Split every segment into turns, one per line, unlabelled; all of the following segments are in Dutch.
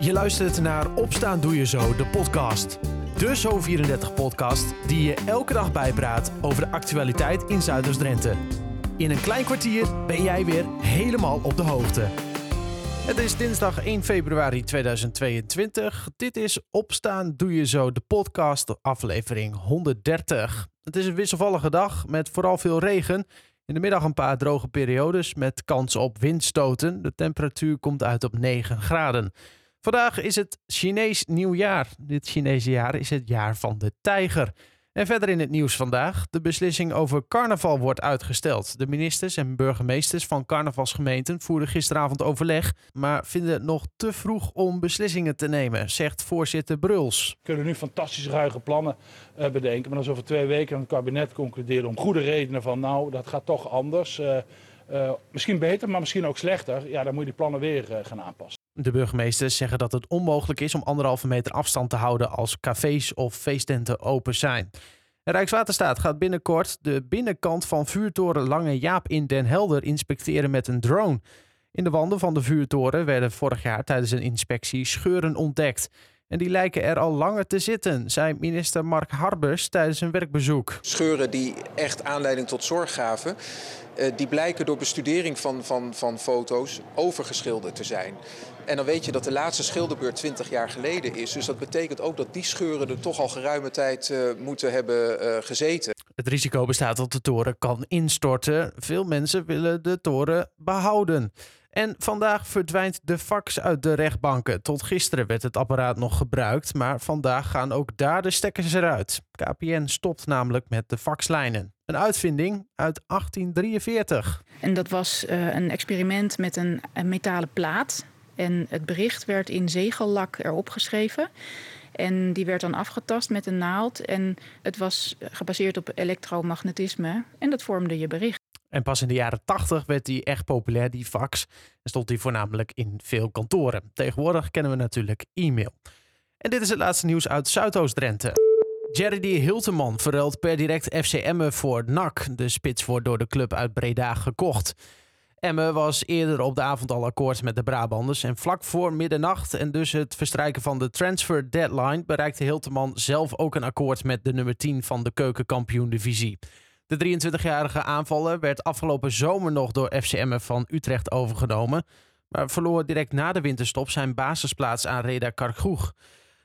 Je luistert naar Opstaan Doe Je Zo, de podcast. De Zo34-podcast die je elke dag bijpraat over de actualiteit in Zuiders-Drenthe. In een klein kwartier ben jij weer helemaal op de hoogte. Het is dinsdag 1 februari 2022. Dit is Opstaan Doe Je Zo, de podcast, aflevering 130. Het is een wisselvallige dag met vooral veel regen. In de middag een paar droge periodes met kans op windstoten. De temperatuur komt uit op 9 graden. Vandaag is het Chinees nieuwjaar. Dit Chinese jaar is het jaar van de tijger. En verder in het nieuws vandaag. De beslissing over carnaval wordt uitgesteld. De ministers en burgemeesters van carnavalsgemeenten voeren gisteravond overleg, maar vinden het nog te vroeg om beslissingen te nemen, zegt voorzitter Bruls.
We kunnen nu fantastisch ruige plannen uh, bedenken, maar als over twee weken het kabinet concludeert om goede redenen van nou, dat gaat toch anders. Uh, uh, misschien beter, maar misschien ook slechter. Ja, dan moet je die plannen weer gaan aanpassen.
De burgemeesters zeggen dat het onmogelijk is om anderhalve meter afstand te houden als cafés of feesttenten open zijn. Rijkswaterstaat gaat binnenkort de binnenkant van vuurtoren Lange Jaap in Den Helder inspecteren met een drone. In de wanden van de vuurtoren werden vorig jaar tijdens een inspectie scheuren ontdekt. En die lijken er al langer te zitten, zei minister Mark Harbers tijdens een werkbezoek.
Scheuren die echt aanleiding tot zorg gaven, eh, die blijken door bestudering van, van, van foto's overgeschilderd te zijn. En dan weet je dat de laatste schilderbeurt 20 jaar geleden is. Dus dat betekent ook dat die scheuren er toch al geruime tijd uh, moeten hebben uh, gezeten.
Het risico bestaat dat de toren kan instorten. Veel mensen willen de toren behouden. En vandaag verdwijnt de fax uit de rechtbanken. Tot gisteren werd het apparaat nog gebruikt, maar vandaag gaan ook daar de stekkers eruit. KPN stopt namelijk met de faxlijnen. Een uitvinding uit 1843.
En dat was uh, een experiment met een metalen plaat. En het bericht werd in zegellak erop geschreven. En die werd dan afgetast met een naald. En het was gebaseerd op elektromagnetisme. En dat vormde je bericht.
En pas in de jaren 80 werd die echt populair, die fax. En stond die voornamelijk in veel kantoren. Tegenwoordig kennen we natuurlijk e-mail. En dit is het laatste nieuws uit Zuidoost-Drenthe. Jerry Hilteman verruilt per direct FCM voor NAC. De spits wordt door de club uit Breda gekocht. Emme was eerder op de avond al akkoord met de Brabanders. En vlak voor middernacht en dus het verstrijken van de transfer deadline... bereikte Hilteman zelf ook een akkoord met de nummer 10 van de keukenkampioen-divisie. De 23-jarige aanvaller werd afgelopen zomer nog door FCM van Utrecht overgenomen... maar verloor direct na de winterstop zijn basisplaats aan Reda Karkroeg.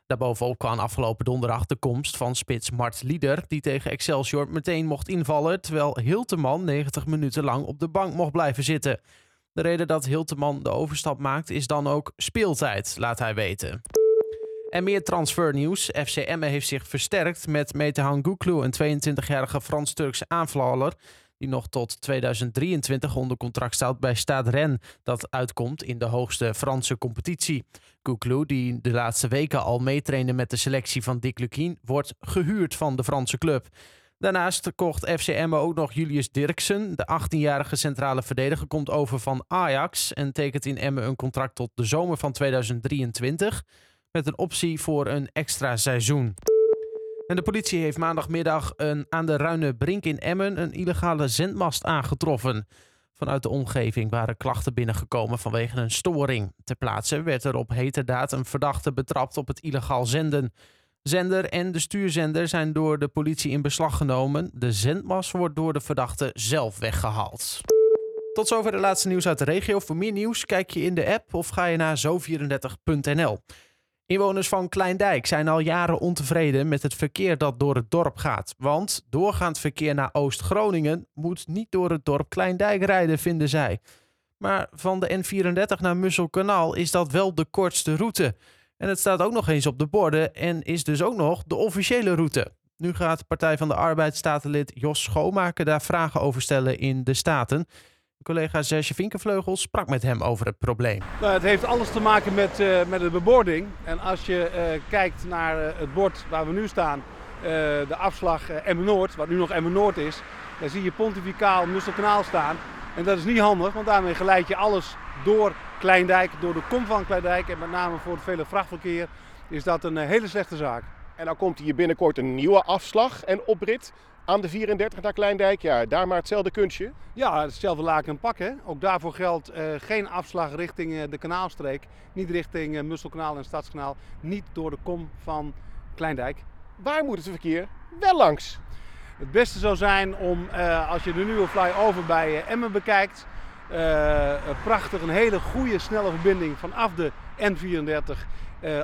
Daarbovenop kwam afgelopen donderdag de komst van spits Mart Lieder, die tegen Excelsior meteen mocht invallen, terwijl Hilteman 90 minuten lang op de bank mocht blijven zitten. De reden dat Hilteman de overstap maakt is dan ook speeltijd, laat hij weten. En meer transfernieuws. FC Emmen heeft zich versterkt met Metehan Guklu, een 22-jarige Frans-Turkse aanvaller die nog tot 2023 onder contract staat bij Stade Rennes, dat uitkomt in de hoogste Franse competitie. Kouklou, die de laatste weken al meetrainde met de selectie van Dick Lukien, wordt gehuurd van de Franse club. Daarnaast kocht FCM ook nog Julius Dirksen. De 18-jarige centrale verdediger komt over van Ajax en tekent in Emmen een contract tot de zomer van 2023 met een optie voor een extra seizoen. En de politie heeft maandagmiddag een, aan de Ruine Brink in Emmen een illegale zendmast aangetroffen. Vanuit de omgeving waren klachten binnengekomen vanwege een storing. Ter plaatse werd er op heterdaad een verdachte betrapt op het illegaal zenden. Zender en de stuurzender zijn door de politie in beslag genomen. De zendmast wordt door de verdachte zelf weggehaald. Tot zover de laatste nieuws uit de regio. Voor meer nieuws kijk je in de app of ga je naar zo34.nl. Inwoners van Kleindijk zijn al jaren ontevreden met het verkeer dat door het dorp gaat. Want doorgaand verkeer naar Oost-Groningen moet niet door het dorp Kleindijk rijden, vinden zij. Maar van de N34 naar Musselkanaal is dat wel de kortste route. En het staat ook nog eens op de borden en is dus ook nog de officiële route. Nu gaat Partij van de Arbeid statenlid Jos Schoonmaker daar vragen over stellen in de Staten. Collega Serge Vinkenvleugel sprak met hem over het probleem.
Nou, het heeft alles te maken met, uh, met de bebording. En als je uh, kijkt naar uh, het bord waar we nu staan, de afslag Emmen Noord, wat nu nog Emmen Noord is, dan zie je pontificaal Musselkanaal staan. En dat is niet handig, want daarmee geleid je alles door Kleindijk, door de kom van Kleindijk. En met name voor het vele vrachtverkeer is dat een hele slechte zaak.
En dan komt hier binnenkort een nieuwe afslag en oprit aan de 34 naar Kleindijk. Ja, daar maar hetzelfde kunstje.
Ja, hetzelfde laken en pak. Hè. Ook daarvoor geldt uh, geen afslag richting uh, de kanaalstreek. Niet richting uh, Musselkanaal en Stadskanaal. Niet door de kom van Kleindijk.
Waar moet het verkeer wel langs?
Het beste zou zijn om, als je de nieuwe flyover bij Emmen bekijkt... prachtig, een hele goede, snelle verbinding vanaf de N34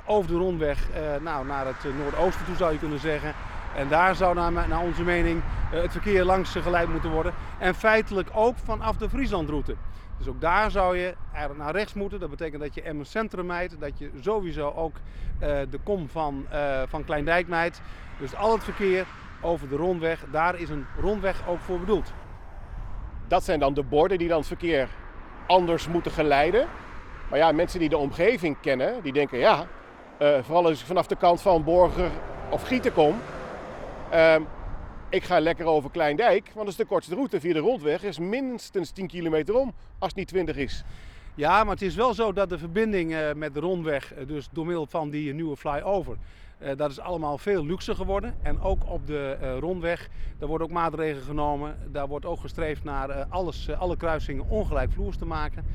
over de rondweg nou, naar het noordoosten toe zou je kunnen zeggen. En daar zou naar, naar onze mening eh, het verkeer langs geleid moeten worden. En feitelijk ook vanaf de Frieslandroute. Dus ook daar zou je eigenlijk naar rechts moeten. Dat betekent dat je Emmen Centrum mijt. Dat je sowieso ook de kom van, van Kleindijk mijt. Dus al het verkeer over de rondweg, daar is een rondweg ook voor bedoeld.
Dat zijn dan de borden die dan het verkeer anders moeten geleiden. Maar ja, mensen die de omgeving kennen, die denken ja, uh, vooral als ik vanaf de kant van Borger of Gieten kom, Um, ik ga lekker over Kleindijk, want dat is de kortste route via de rondweg. is minstens 10 kilometer om, als het niet 20 is.
Ja, maar het is wel zo dat de verbinding uh, met de rondweg, uh, dus door middel van die nieuwe flyover, dat is allemaal veel luxer geworden. En ook op de rondweg, daar worden ook maatregelen genomen. Daar wordt ook gestreefd naar alles, alle kruisingen ongelijkvloers te maken.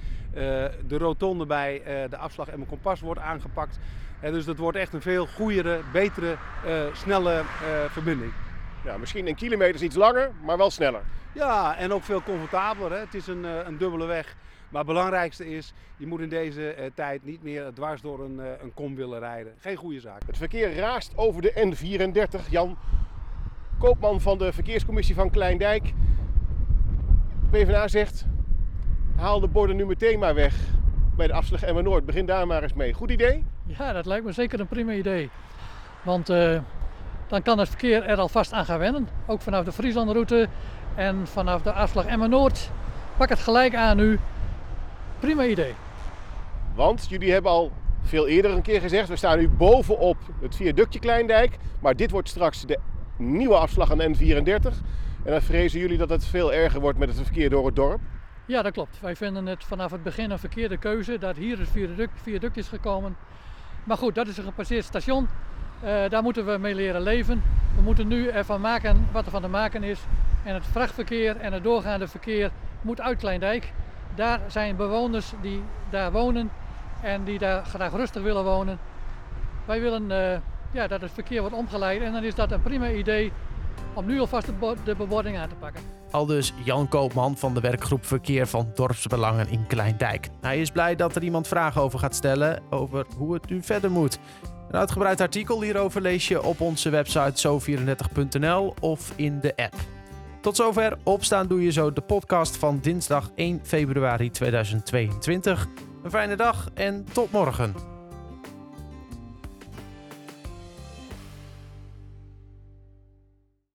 de rotonde bij de afslag en mijn kompas wordt aangepakt. Dus dat wordt echt een veel goeiere, betere, snelle verbinding.
Ja, misschien een kilometer is iets langer, maar wel sneller.
Ja, en ook veel comfortabeler. Hè. Het is een, een dubbele weg. Maar het belangrijkste is, je moet in deze uh, tijd niet meer dwars door een, uh, een kom willen rijden. Geen goede zaak.
Het verkeer raast over de N34. Jan Koopman van de verkeerscommissie van Kleindijk. PvdA zegt, haal de borden nu meteen maar weg bij de afslag Emmen Noord. Begin daar maar eens mee. Goed idee?
Ja, dat lijkt me zeker een prima idee. Want uh, dan kan het verkeer er alvast aan gaan wennen. Ook vanaf de Frieslandroute en vanaf de afslag Emmen Noord. Pak het gelijk aan nu. Prima idee.
Want jullie hebben al veel eerder een keer gezegd, we staan nu bovenop het viaductje Kleindijk. Maar dit wordt straks de nieuwe afslag aan de N34. En dan vrezen jullie dat het veel erger wordt met het verkeer door het dorp.
Ja, dat klopt. Wij vinden het vanaf het begin een verkeerde keuze dat hier het viaduct, viaduct is gekomen. Maar goed, dat is een gepasseerd station. Uh, daar moeten we mee leren leven. We moeten nu ervan maken wat er van te maken is. En het vrachtverkeer en het doorgaande verkeer moet uit Kleindijk. Daar zijn bewoners die daar wonen en die daar graag rustig willen wonen. Wij willen uh, ja, dat het verkeer wordt omgeleid en dan is dat een prima idee om nu alvast de, de bebording aan te pakken.
Al dus Jan Koopman van de werkgroep Verkeer van Dorpsbelangen in Kleindijk. Hij is blij dat er iemand vragen over gaat stellen over hoe het nu verder moet. Een uitgebreid artikel hierover lees je op onze website zo34.nl of in de app. Tot zover Opstaan Doe Je Zo, de podcast van dinsdag 1 februari 2022. Een fijne dag en tot morgen.